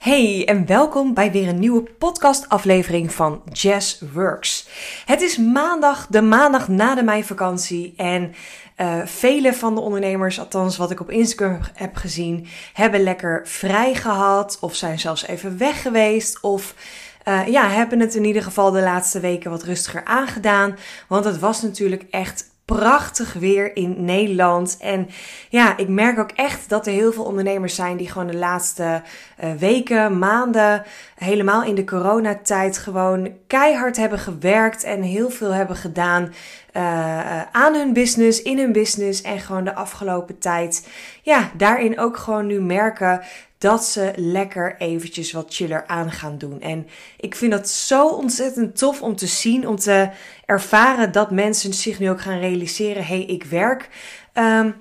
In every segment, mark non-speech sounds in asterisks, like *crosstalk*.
Hey en welkom bij weer een nieuwe podcastaflevering van Jazz Works. Het is maandag, de maandag na de meivakantie en uh, vele van de ondernemers, althans wat ik op Instagram heb gezien, hebben lekker vrij gehad of zijn zelfs even weg geweest of uh, ja, hebben het in ieder geval de laatste weken wat rustiger aangedaan. Want het was natuurlijk echt prachtig weer in Nederland. En ja, ik merk ook echt dat er heel veel ondernemers zijn die gewoon de laatste uh, weken, maanden, helemaal in de coronatijd gewoon keihard hebben gewerkt en heel veel hebben gedaan uh, aan hun business, in hun business. En gewoon de afgelopen tijd, ja, daarin ook gewoon nu merken dat ze lekker eventjes wat chiller aan gaan doen. En ik vind dat zo ontzettend tof om te zien, om te ervaren dat mensen zich nu ook gaan realiseren: hé, hey, ik werk. Um,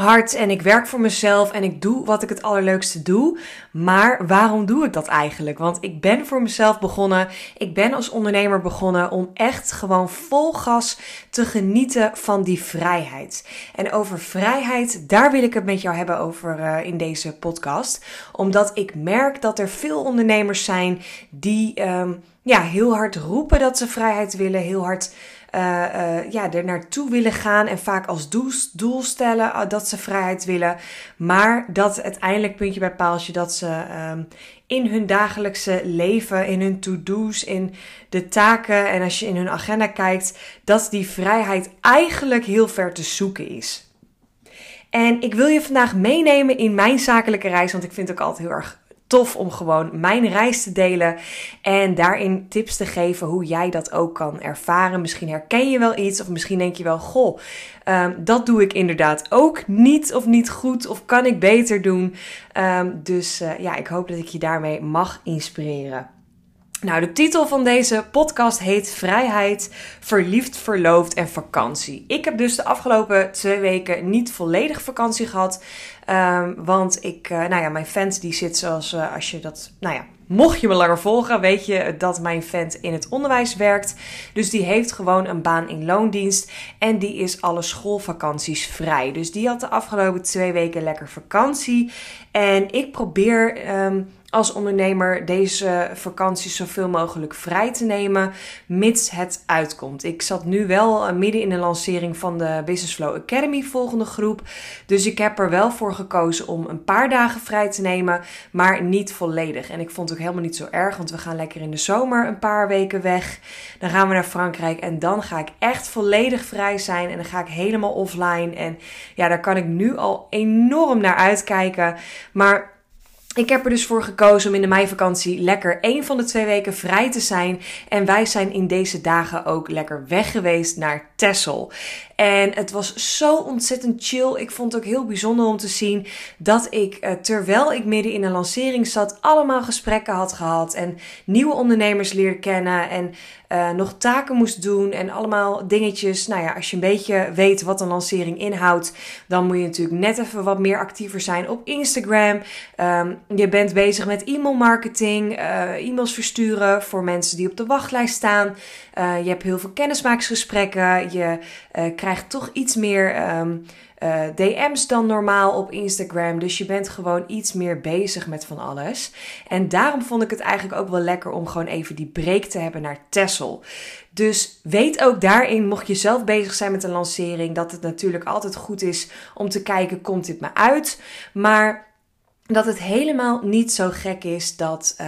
hard en ik werk voor mezelf en ik doe wat ik het allerleukste doe. Maar waarom doe ik dat eigenlijk? Want ik ben voor mezelf begonnen. Ik ben als ondernemer begonnen om echt gewoon vol gas te genieten van die vrijheid. En over vrijheid, daar wil ik het met jou hebben over uh, in deze podcast. Omdat ik merk dat er veel ondernemers zijn die um, ja, heel hard roepen dat ze vrijheid willen, heel hard uh, uh, ja, er naartoe willen gaan en vaak als doel, doel stellen uh, dat ze vrijheid willen. Maar dat uiteindelijk puntje bij paaltje dat ze um, in hun dagelijkse leven, in hun to-do's, in de taken en als je in hun agenda kijkt, dat die vrijheid eigenlijk heel ver te zoeken is. En ik wil je vandaag meenemen in mijn zakelijke reis, want ik vind het ook altijd heel erg tof om gewoon mijn reis te delen en daarin tips te geven hoe jij dat ook kan ervaren. Misschien herken je wel iets of misschien denk je wel, goh, um, dat doe ik inderdaad ook niet of niet goed of kan ik beter doen. Um, dus uh, ja, ik hoop dat ik je daarmee mag inspireren. Nou, de titel van deze podcast heet Vrijheid, Verliefd, Verloofd en Vakantie. Ik heb dus de afgelopen twee weken niet volledig vakantie gehad. Um, want ik, uh, nou ja, mijn vent die zit zoals, uh, als je dat, nou ja, mocht je me langer volgen, weet je dat mijn vent in het onderwijs werkt. Dus die heeft gewoon een baan in loondienst en die is alle schoolvakanties vrij. Dus die had de afgelopen twee weken lekker vakantie. En ik probeer um, als ondernemer deze vakantie zoveel mogelijk vrij te nemen, mits het uitkomt. Ik zat nu wel midden in de lancering van de Business Flow Academy volgende groep. Dus ik heb er wel voor gekozen om een paar dagen vrij te nemen, maar niet volledig. En ik vond het ook helemaal niet zo erg, want we gaan lekker in de zomer een paar weken weg. Dan gaan we naar Frankrijk en dan ga ik echt volledig vrij zijn en dan ga ik helemaal offline. En ja, daar kan ik nu al enorm naar uitkijken. Maar ik heb er dus voor gekozen om in de meivakantie lekker één van de twee weken vrij te zijn. En wij zijn in deze dagen ook lekker weg geweest naar Texel. En het was zo ontzettend chill. Ik vond het ook heel bijzonder om te zien dat ik, eh, terwijl ik midden in een lancering zat, allemaal gesprekken had gehad. En nieuwe ondernemers leerde kennen. En uh, nog taken moest doen. En allemaal dingetjes. Nou ja, als je een beetje weet wat een lancering inhoudt, dan moet je natuurlijk net even wat meer actiever zijn op Instagram. Um, je bent bezig met e-mailmarketing, uh, e-mails versturen voor mensen die op de wachtlijst staan. Uh, je hebt heel veel kennismakingsgesprekken. Je krijgt toch iets meer uh, DM's dan normaal op Instagram. Dus je bent gewoon iets meer bezig met van alles. En daarom vond ik het eigenlijk ook wel lekker om gewoon even die break te hebben naar Tessel. Dus weet ook daarin, mocht je zelf bezig zijn met een lancering, dat het natuurlijk altijd goed is om te kijken: komt dit me uit? Maar dat het helemaal niet zo gek is dat, uh,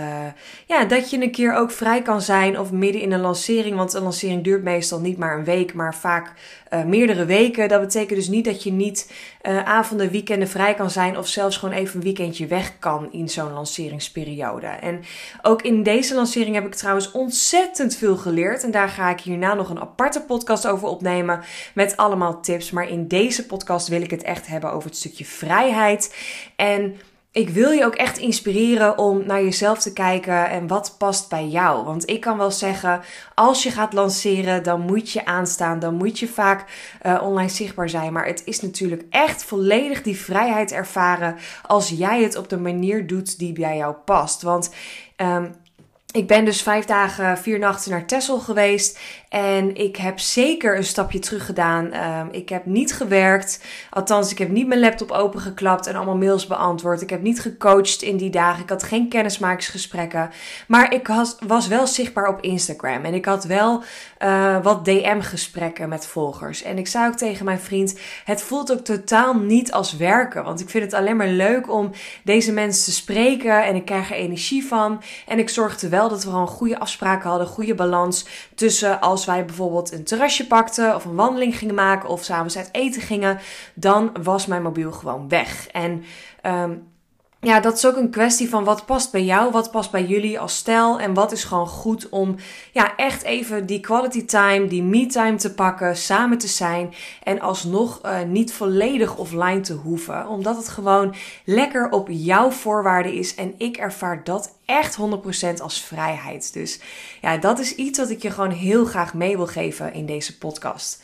ja, dat je een keer ook vrij kan zijn of midden in een lancering. Want een lancering duurt meestal niet maar een week, maar vaak uh, meerdere weken. Dat betekent dus niet dat je niet uh, avonden, weekenden vrij kan zijn of zelfs gewoon even een weekendje weg kan in zo'n lanceringsperiode. En ook in deze lancering heb ik trouwens ontzettend veel geleerd. En daar ga ik hierna nog een aparte podcast over opnemen met allemaal tips. Maar in deze podcast wil ik het echt hebben over het stukje vrijheid. En ik wil je ook echt inspireren om naar jezelf te kijken en wat past bij jou. Want ik kan wel zeggen, als je gaat lanceren, dan moet je aanstaan, dan moet je vaak uh, online zichtbaar zijn. Maar het is natuurlijk echt volledig die vrijheid ervaren als jij het op de manier doet die bij jou past. Want um, ik ben dus vijf dagen, vier nachten naar Texel geweest. En ik heb zeker een stapje terug gedaan. Ehm, ik heb niet gewerkt. Althans, ik heb niet mijn laptop opengeklapt en allemaal mails beantwoord. Ik heb niet gecoacht in die dagen. Ik had geen kennismakingsgesprekken. Maar ik was wel zichtbaar op Instagram. En ik had wel uh, wat DM-gesprekken met volgers. En ik zei ook tegen mijn vriend: Het voelt ook totaal niet als werken. Want ik vind het alleen maar leuk om deze mensen te spreken. En ik krijg er energie van. En ik zorgde wel dat we gewoon goede afspraken hadden, goede balans tussen als wij bijvoorbeeld een terrasje pakten of een wandeling gingen maken of s'avonds uit eten gingen, dan was mijn mobiel gewoon weg. En um, ja, dat is ook een kwestie van wat past bij jou, wat past bij jullie als stijl en wat is gewoon goed om ja, echt even die quality time, die me time te pakken, samen te zijn en alsnog uh, niet volledig offline te hoeven, omdat het gewoon lekker op jouw voorwaarden is en ik ervaar dat echt 100% als vrijheid. Dus ja, dat is iets wat ik je gewoon heel graag mee wil geven in deze podcast.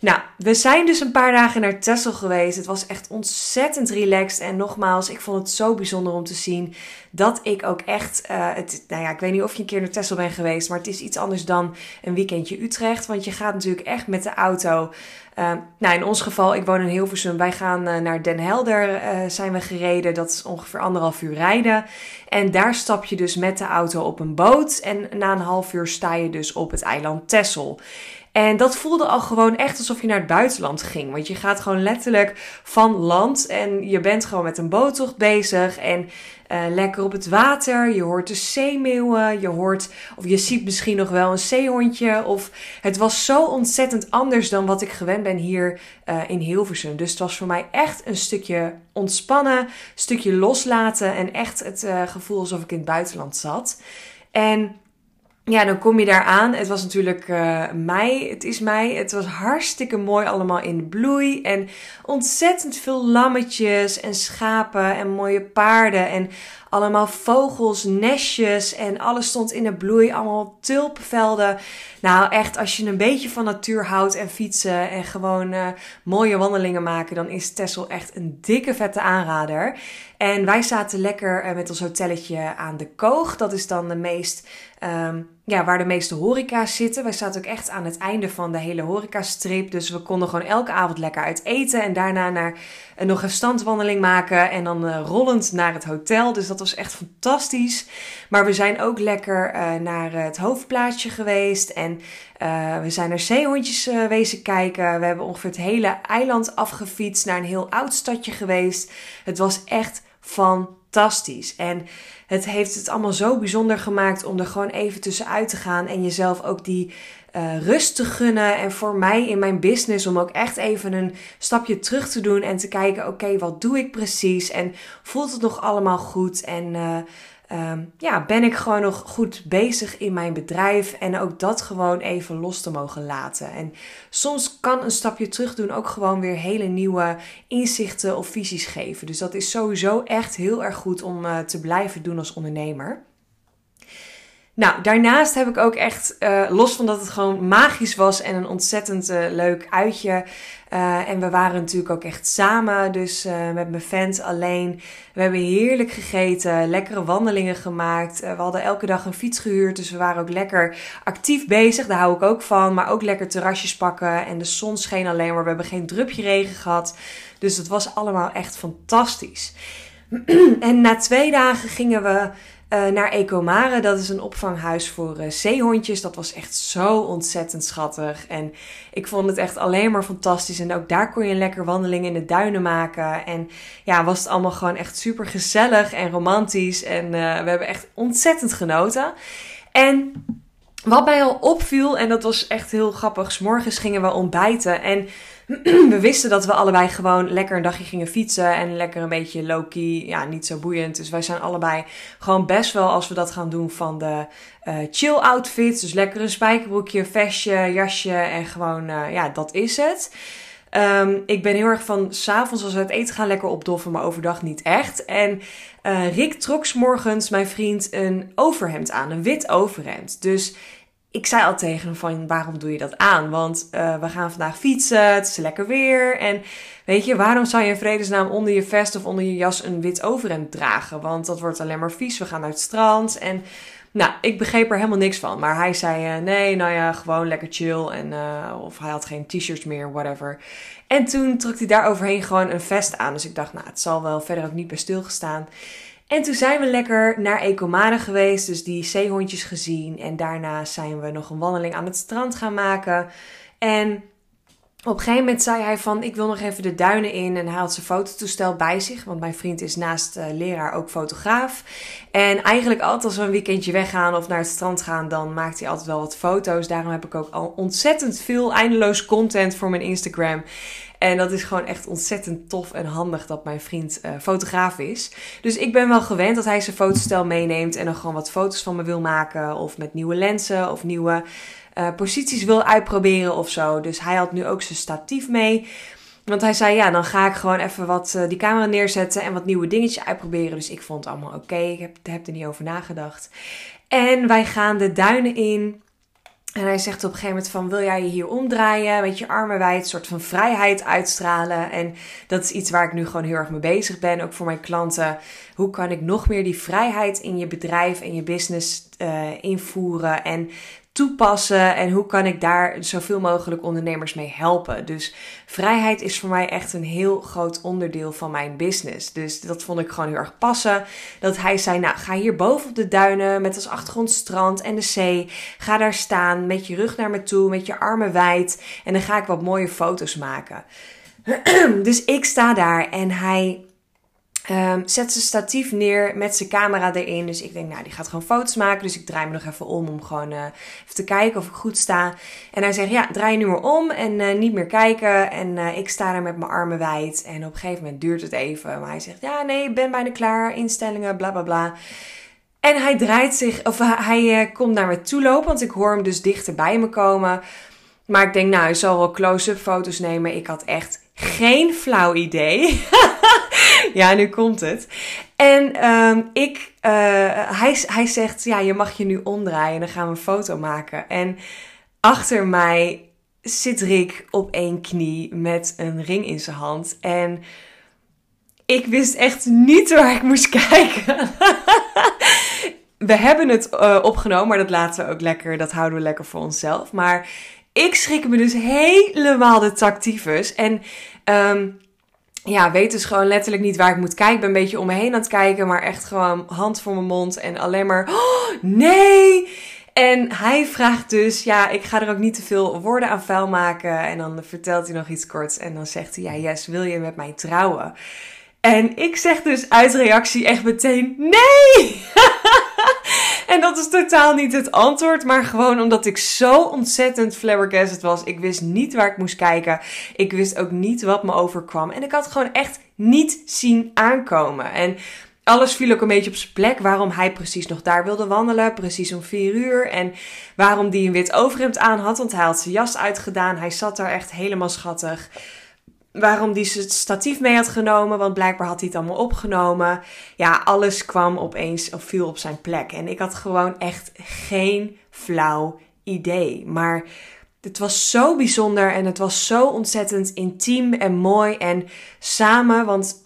Nou, we zijn dus een paar dagen naar Texel geweest. Het was echt ontzettend relaxed. En nogmaals, ik vond het zo bijzonder om te zien dat ik ook echt. Uh, het, nou ja, ik weet niet of je een keer naar Texel bent geweest, maar het is iets anders dan een weekendje Utrecht. Want je gaat natuurlijk echt met de auto. Uh, nou, in ons geval, ik woon in Hilversum. Wij gaan uh, naar Den Helder, zijn we gereden. Dat is ongeveer anderhalf uur rijden. En daar stap je dus met de auto op een boot. En na een half uur sta je dus op het eiland Texel. En dat voelde al gewoon echt alsof je naar het buitenland ging. Want je gaat gewoon letterlijk van land en je bent gewoon met een boottocht bezig. En uh, lekker op het water. Je hoort de zeemeeuwen. Je hoort, of je ziet misschien nog wel een zeehondje. Of het was zo ontzettend anders dan wat ik gewend ben hier uh, in Hilversum. Dus het was voor mij echt een stukje ontspannen, een stukje loslaten. En echt het uh, gevoel alsof ik in het buitenland zat. En ja, dan kom je daar aan. Het was natuurlijk uh, mei. Het is mei. Het was hartstikke mooi allemaal in bloei. En ontzettend veel lammetjes en schapen en mooie paarden. En allemaal vogels, nestjes en alles stond in de bloei. Allemaal tulpenvelden. Nou, echt, als je een beetje van natuur houdt en fietsen en gewoon uh, mooie wandelingen maken, dan is Tessel echt een dikke vette aanrader. En wij zaten lekker uh, met ons hotelletje aan de Koog. Dat is dan de meest um, ja, waar de meeste horeca's zitten. Wij zaten ook echt aan het einde van de hele horecastrip. Dus we konden gewoon elke avond lekker uit eten. En daarna naar, uh, nog een standwandeling maken. En dan uh, rollend naar het hotel. Dus dat was echt fantastisch. Maar we zijn ook lekker uh, naar het hoofdplaatsje geweest. En we zijn naar zeehondjes wezen kijken. We hebben ongeveer het hele eiland afgefietst. Naar een heel oud stadje geweest. Het was echt fantastisch. En het heeft het allemaal zo bijzonder gemaakt om er gewoon even tussenuit te gaan en jezelf ook die uh, rust te gunnen. En voor mij in mijn business om ook echt even een stapje terug te doen en te kijken: oké, wat doe ik precies? En voelt het nog allemaal goed? En uh, um, ja, ben ik gewoon nog goed bezig in mijn bedrijf en ook dat gewoon even los te mogen laten. En soms kan een stapje terug doen ook gewoon weer hele nieuwe inzichten of visies geven. Dus dat is sowieso echt heel erg goed om uh, te blijven doen als ondernemer. Nou, daarnaast heb ik ook echt, uh, los van dat het gewoon magisch was en een ontzettend uh, leuk uitje. Uh, en we waren natuurlijk ook echt samen, dus met mijn vent alleen. We hebben heerlijk gegeten, lekkere wandelingen gemaakt. we hadden elke dag een fiets gehuurd, dus we waren ook lekker actief bezig. Daar hou ik ook van. Maar ook lekker terrasjes pakken en de zon scheen alleen maar. We hebben geen drupje regen gehad. Dus het was allemaal echt fantastisch. *clears throat* en na twee dagen gingen we uh, naar Ecomare. Dat is een opvanghuis voor uh, zeehondjes. Dat was echt zo ontzettend schattig. En ik vond het echt alleen maar fantastisch. En ook daar kon je lekker wandeling in de duinen maken. En ja, was het allemaal gewoon echt super gezellig en romantisch. En uh, we hebben echt ontzettend genoten. En wat mij al opviel, en dat was echt heel grappig. Morgens gingen we ontbijten. En *clears throat* we wisten dat we allebei gewoon lekker een dagje gingen fietsen. En lekker een beetje low-key. Ja, niet zo boeiend. Dus wij zijn allebei gewoon best wel, als we dat gaan doen, van de uh, chill outfits. Dus lekker een spijkerbroekje, vestje, jasje. En gewoon, uh, ja, dat is het. Um, ik ben heel erg van s'avonds als we het eten gaan lekker opdoffen, maar overdag niet echt. En uh, Rick trok s morgens, mijn vriend, een overhemd aan. Een wit overhemd. Dus ik zei al tegen hem van waarom doe je dat aan? Want uh, we gaan vandaag fietsen, het is lekker weer. En weet je, waarom zou je in vredesnaam onder je vest of onder je jas een wit overhemd dragen? Want dat wordt alleen maar vies. We gaan naar het strand. En Nou, ik begreep er helemaal niks van. Maar hij zei, uh, nee, nou ja, gewoon lekker chill. En, uh, of hij had geen t-shirts meer, whatever. En toen trok hij daar overheen gewoon een vest aan. Dus ik dacht, nou, het zal wel verder ook niet bij stilgestaan. En toen zijn we lekker naar Ecomade geweest. Dus die zeehondjes gezien. En daarna zijn we nog een wandeling aan het strand gaan maken. En op een gegeven moment zei hij van, ik wil nog even de duinen in. En had zijn fototoestel bij zich. Want mijn vriend is naast uh, leraar ook fotograaf. En eigenlijk altijd als we een weekendje weggaan of naar het strand gaan, dan maakt hij altijd wel wat foto's. Daarom heb ik ook al ontzettend veel eindeloos content voor mijn Instagram. En dat is gewoon echt ontzettend tof en handig dat mijn vriend uh, fotograaf is. Dus ik ben wel gewend dat hij zijn fotostel meeneemt en dan gewoon wat foto's van me wil maken. Of met nieuwe lenzen of nieuwe uh, posities wil uitproberen of zo. Dus hij had nu ook zijn statief mee. Want hij zei, ja, dan ga ik gewoon even wat uh, die camera neerzetten en wat nieuwe dingetjes uitproberen. Dus ik vond het allemaal oké. Ik heb, heb er niet over nagedacht. En wij gaan de duinen in. En hij zegt op een gegeven moment van, wil jij je hier omdraaien, met je armen wijd, een soort van vrijheid uitstralen. En dat is iets waar ik nu gewoon heel erg mee bezig ben, ook voor mijn klanten. Hoe kan ik nog meer die vrijheid in je bedrijf en je business uh, invoeren en toepassen en hoe kan ik daar zoveel mogelijk ondernemers mee helpen. Dus vrijheid is voor mij echt een heel groot onderdeel van mijn business. Dus dat vond ik gewoon heel erg passen. Dat hij zei, nou ga hier boven op de duinen met als achtergrond strand en de zee. Ga daar staan met je rug naar me toe, met je armen wijd en dan ga ik wat mooie foto's maken. *clears throat* dus ik sta daar en hij Um, zet zijn statief neer met zijn camera erin. Dus ik denk, nou, die gaat gewoon foto's maken. Dus ik draai me nog even om om gewoon uh, even te kijken of ik goed sta. En hij zegt, ja, draai nu maar om en uh, niet meer kijken. En uh, ik sta daar met mijn armen wijd. En op een gegeven moment duurt het even. Maar hij zegt, ja, nee, ik ben bijna klaar. Instellingen, bla bla bla. En hij draait zich, of hij komt naar me toe lopen. Want ik hoor hem dus dichter bij me komen. Maar ik denk, nou, hij zal wel close-up foto's nemen. Ik had echt geen flauw idee. *laughs* *laughs* ja, nu komt het. En um, ik, uh, hij, hij zegt, ja, je mag je nu omdraaien en dan gaan we een foto maken. En achter mij zit Rick op één knie met een ring in zijn hand. En ik wist echt niet waar ik moest *laughs* kijken. we hebben het uh, opgenomen, maar dat laten we ook lekker, dat houden we lekker voor onszelf. Maar ik schrik me dus helemaal de tactiefus. En um, ja, weet dus gewoon letterlijk niet waar ik moet kijken. Ik ben een beetje om me heen aan het kijken, maar echt gewoon hand voor mijn mond en alleen maar, oh, nee! En hij vraagt dus, ja, ik ga er ook niet te veel woorden aan vuil maken. En dan vertelt hij nog iets korts en dan zegt hij, ja, yes, wil je met mij trouwen? En ik zeg dus uit reactie echt meteen, nee! *laughs* En dat is totaal niet het antwoord, maar gewoon omdat ik zo ontzettend flabbergasted was. Ik wist niet waar ik moest kijken. Ik wist ook niet wat me overkwam. En ik had gewoon echt niet zien aankomen. En alles viel ook een beetje op zijn plek. Waarom hij precies nog daar wilde wandelen. Precies om vier uur. En waarom die een wit overhemd aan had. Want hij had zijn jas uitgedaan. Hij zat daar echt helemaal schattig waarom die zijn statief mee had genomen, want blijkbaar had hij het allemaal opgenomen. Ja, alles kwam opeens of viel op zijn plek. En ik had gewoon echt geen flauw idee. Maar het was zo bijzonder en het was zo ontzettend intiem en mooi en samen, want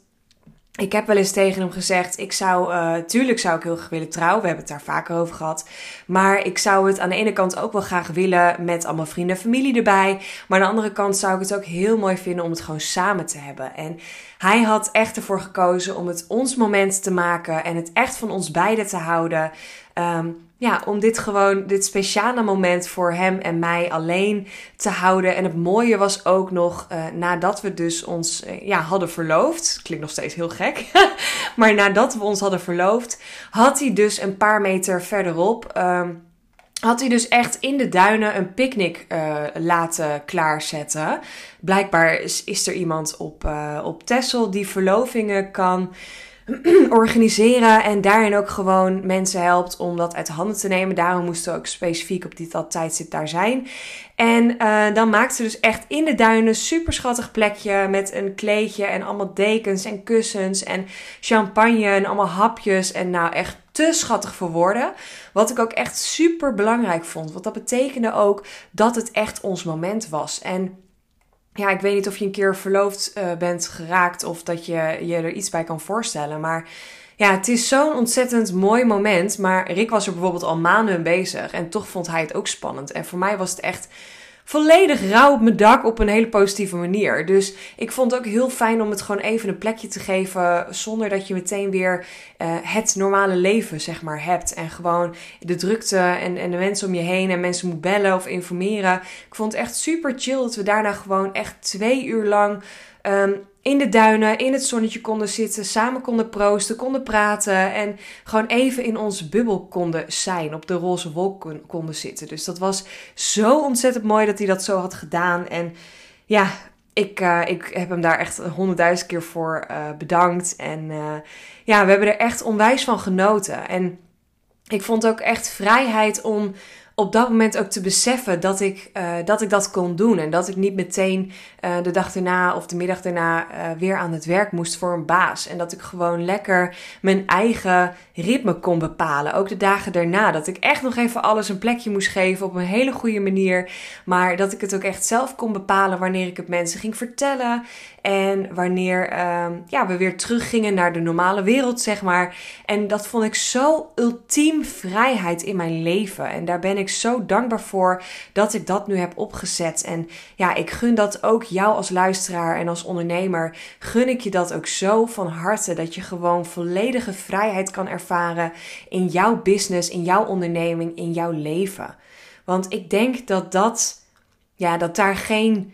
ik heb wel eens tegen hem gezegd: ik zou, uh, tuurlijk zou ik heel graag willen trouwen. We hebben het daar vaker over gehad. Maar ik zou het aan de ene kant ook wel graag willen met allemaal vrienden en familie erbij. Maar aan de andere kant zou ik het ook heel mooi vinden om het gewoon samen te hebben. En hij had echt ervoor gekozen om het ons moment te maken en het echt van ons beiden te houden. Um, ja, om dit gewoon, dit speciale moment voor hem en mij alleen te houden. En het mooie was ook nog, uh, nadat we dus ons uh, ja, hadden verloofd. Klinkt nog steeds heel gek. *laughs* maar nadat we ons hadden verloofd, had hij dus een paar meter verderop. Uh, had hij dus echt in de duinen een picknick uh, laten klaarzetten. Blijkbaar is, is er iemand op, op Texel die verlovingen kan *clears throat* organiseren en daarin ook gewoon mensen helpt om dat uit handen te nemen. Daarom moesten we ook specifiek op dit tijdstip daar zijn. En uh, dan maakte ze dus echt in de duinen super schattig plekje met een kleedje en allemaal dekens en kussens en champagne en allemaal hapjes en nou echt te schattig voor woorden. Wat ik ook echt super belangrijk vond, want dat betekende ook dat het echt ons moment was. En ja, ik weet niet of je een keer verloofd uh, bent geraakt of dat je je er iets bij kan voorstellen. Maar ja, het is zo'n ontzettend mooi moment. Maar Rick was er bijvoorbeeld al maanden bezig. En toch vond hij het ook spannend. En voor mij was het echt volledig rauw op mijn dak op een hele positieve manier. Dus ik vond het ook heel fijn om het gewoon even een plekje te geven. Zonder dat je meteen weer uh, het normale leven, zeg maar, hebt. En gewoon de drukte en, en de mensen om je heen. En mensen moet bellen of informeren. Ik vond het echt super chill dat we daarna gewoon echt twee uur lang. Um, in de duinen, in het zonnetje konden zitten, samen konden proosten, konden praten en gewoon even in onze bubbel konden zijn, op de roze wolk konden zitten. Dus dat was zo ontzettend mooi dat hij dat zo had gedaan. En ja, ik, uh, ik heb hem daar echt honderdduizend keer voor uh, bedankt. En uh, ja, we hebben er echt onwijs van genoten. En ik vond ook echt vrijheid om op dat moment ook te beseffen dat ik, uh, dat ik dat kon doen. En dat ik niet meteen uh, de dag daarna of de middag daarna uh, weer aan het werk moest voor een baas. En dat ik gewoon lekker mijn eigen ritme kon bepalen. Ook de dagen daarna. Dat ik echt nog even alles een plekje moest geven op een hele goede manier. Maar dat ik het ook echt zelf kon bepalen wanneer ik het mensen ging vertellen. En wanneer uh, ja, we weer teruggingen naar de normale wereld, zeg maar. En dat vond ik zo ultiem vrijheid in mijn leven. En daar ben ik zo dankbaar voor dat ik dat nu heb opgezet. En ja, ik gun dat ook jou als luisteraar en als ondernemer. Gun ik je dat ook zo van harte. Dat je gewoon volledige vrijheid kan ervaren in jouw business, in jouw onderneming, in jouw leven. Want ik denk dat dat, ja, dat daar geen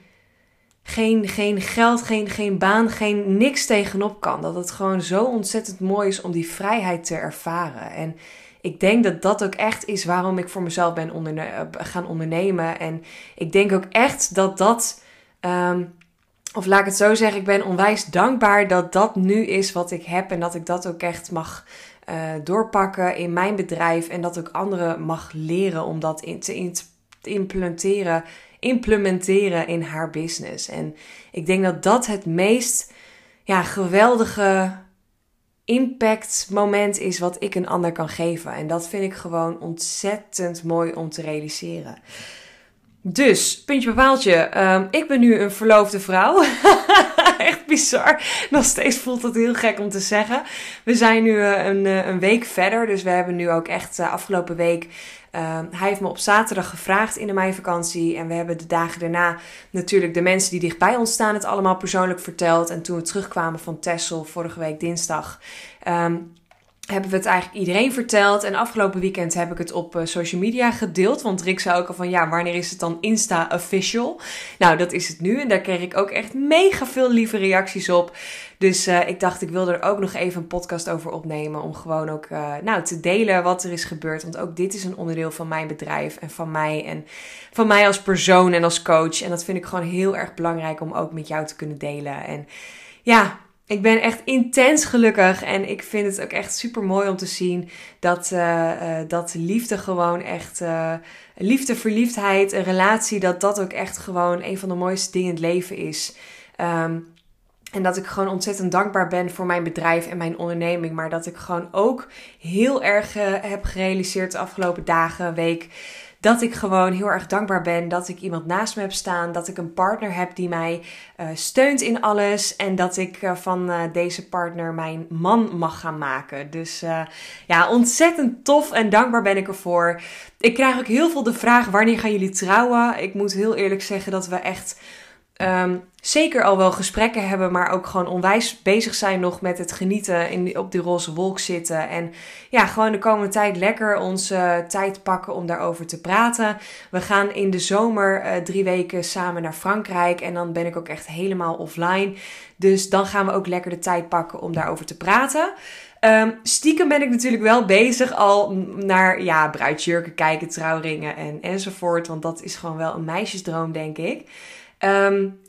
geen, geen geld, geen, geen baan, geen niks tegenop kan. Dat het gewoon zo ontzettend mooi is om die vrijheid te ervaren. En ik denk dat dat ook echt is waarom ik voor mezelf ben eh, gaan ondernemen. En ik denk ook echt dat dat. Um, of laat ik het zo zeggen, ik ben onwijs dankbaar dat dat nu is wat ik heb. En dat ik dat ook echt mag uh, doorpakken in mijn bedrijf. En dat ook anderen mag leren om dat te, in te implementeren implementeren in haar business. En ik denk dat dat het meest ja, geweldige impact moment is wat ik een ander kan geven. En dat vind ik gewoon ontzettend mooi om te realiseren. Dus, puntje bepaaltje. Um, ik ben nu een verloofde vrouw. *laughs* *laughs* Echt bizar. Nog steeds voelt het heel gek om te zeggen. We zijn nu uh, een, uh, een week verder. Dus we hebben nu ook echt uh, afgelopen week uh, hij heeft me op zaterdag gevraagd in de meivakantie. En we hebben de dagen daarna natuurlijk de mensen die dichtbij ons staan het allemaal persoonlijk verteld. En toen we terugkwamen van Tessel vorige week dinsdag. Um, hebben we het eigenlijk iedereen verteld. En afgelopen weekend heb ik het op uh, social media gedeeld. Want Rick zei ook al van ja, wanneer is het dan Insta official? Nou, dat is het nu. En daar kreeg ik ook echt mega veel lieve reacties op. Dus uh, ik dacht, ik wilde er ook nog even een podcast over opnemen. Om gewoon ook uh, nou, te delen wat er is gebeurd. Want ook dit is een onderdeel van mijn bedrijf en van mij. En van mij als persoon en als coach. En dat vind ik gewoon heel erg belangrijk om ook met jou te kunnen delen. En ja, ik ben echt intens gelukkig en ik vind het ook echt super mooi om te zien dat, uh, uh, dat liefde gewoon echt, uh, liefde, verliefdheid, een relatie, dat dat ook echt gewoon een van de mooiste dingen in het leven is. Um, en dat ik gewoon ontzettend dankbaar ben voor mijn bedrijf en mijn onderneming. Maar dat ik gewoon ook heel erg heb gerealiseerd de afgelopen dagen, week dat ik gewoon heel erg dankbaar ben dat ik iemand naast me heb staan. Dat ik een partner heb die mij uh, steunt in alles. En dat ik uh, van uh, deze partner mijn man mag gaan maken. Dus ja, ontzettend tof en dankbaar ben ik ervoor. Ik krijg ook heel veel de vraag: wanneer gaan jullie trouwen? Ik moet heel eerlijk zeggen dat we echt Um, zeker al wel gesprekken hebben, maar ook gewoon onwijs bezig zijn nog met het genieten in, op die roze wolk zitten. En ja, gewoon de komende tijd lekker onze tijd pakken om daarover te praten. We gaan in de zomer uh, drie weken samen naar Frankrijk en dan ben ik ook echt helemaal offline. Dus dan gaan we ook lekker de tijd pakken om daarover te praten. Um, stiekem ben ik natuurlijk wel bezig al naar ja, bruidsjurken kijken, trouwringen en, enzovoort. Want dat is gewoon wel een meisjesdroom, denk ik. Um,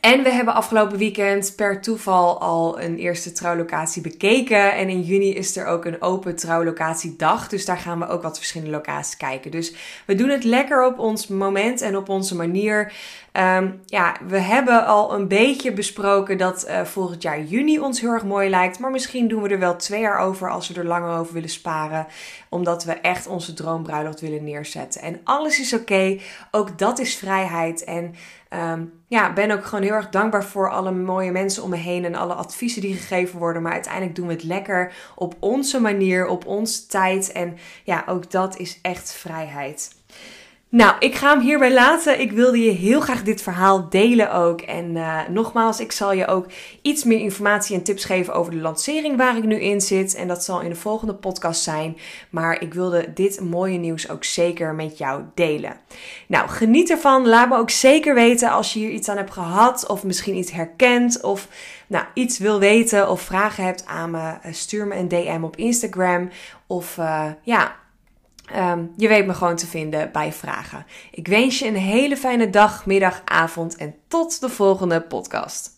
en we hebben afgelopen weekend per toeval al een eerste trouwlocatie bekeken. En in juni is er ook een open trouwlocatiedag. Dus daar gaan we ook wat verschillende locaties kijken. Dus we doen het lekker op ons moment en op onze manier. Ehm, ja, we hebben al een beetje besproken dat uh, volgend jaar juni ons heel erg mooi lijkt. Maar misschien doen we er wel twee jaar over als we er langer over willen sparen. Omdat we echt onze droombruiloft willen neerzetten. En alles is oké. Ook dat is vrijheid. En um, ja, ben ook gewoon heel erg dankbaar voor alle mooie mensen om me heen en alle adviezen die gegeven worden. Maar uiteindelijk doen we het lekker op onze manier, op onze tijd. En ja, ook dat is echt vrijheid. Nou, ik ga hem hierbij laten. Ik wilde je heel graag dit verhaal delen ook. En uh, nogmaals, ik zal je ook iets meer informatie en tips geven over de lancering waar ik nu in zit. En dat zal in de volgende podcast zijn. Maar ik wilde dit mooie nieuws ook zeker met jou delen. Nou, geniet ervan. Laat me ook zeker weten als je hier iets aan hebt gehad. Of misschien iets herkent. Of nou, iets wil weten of vragen hebt aan me. Eh, stuur me een DM op Instagram. Of uh, ja Um, je weet me gewoon te vinden bij vragen. Ik wens je een hele fijne dag, middag, avond en tot de volgende podcast.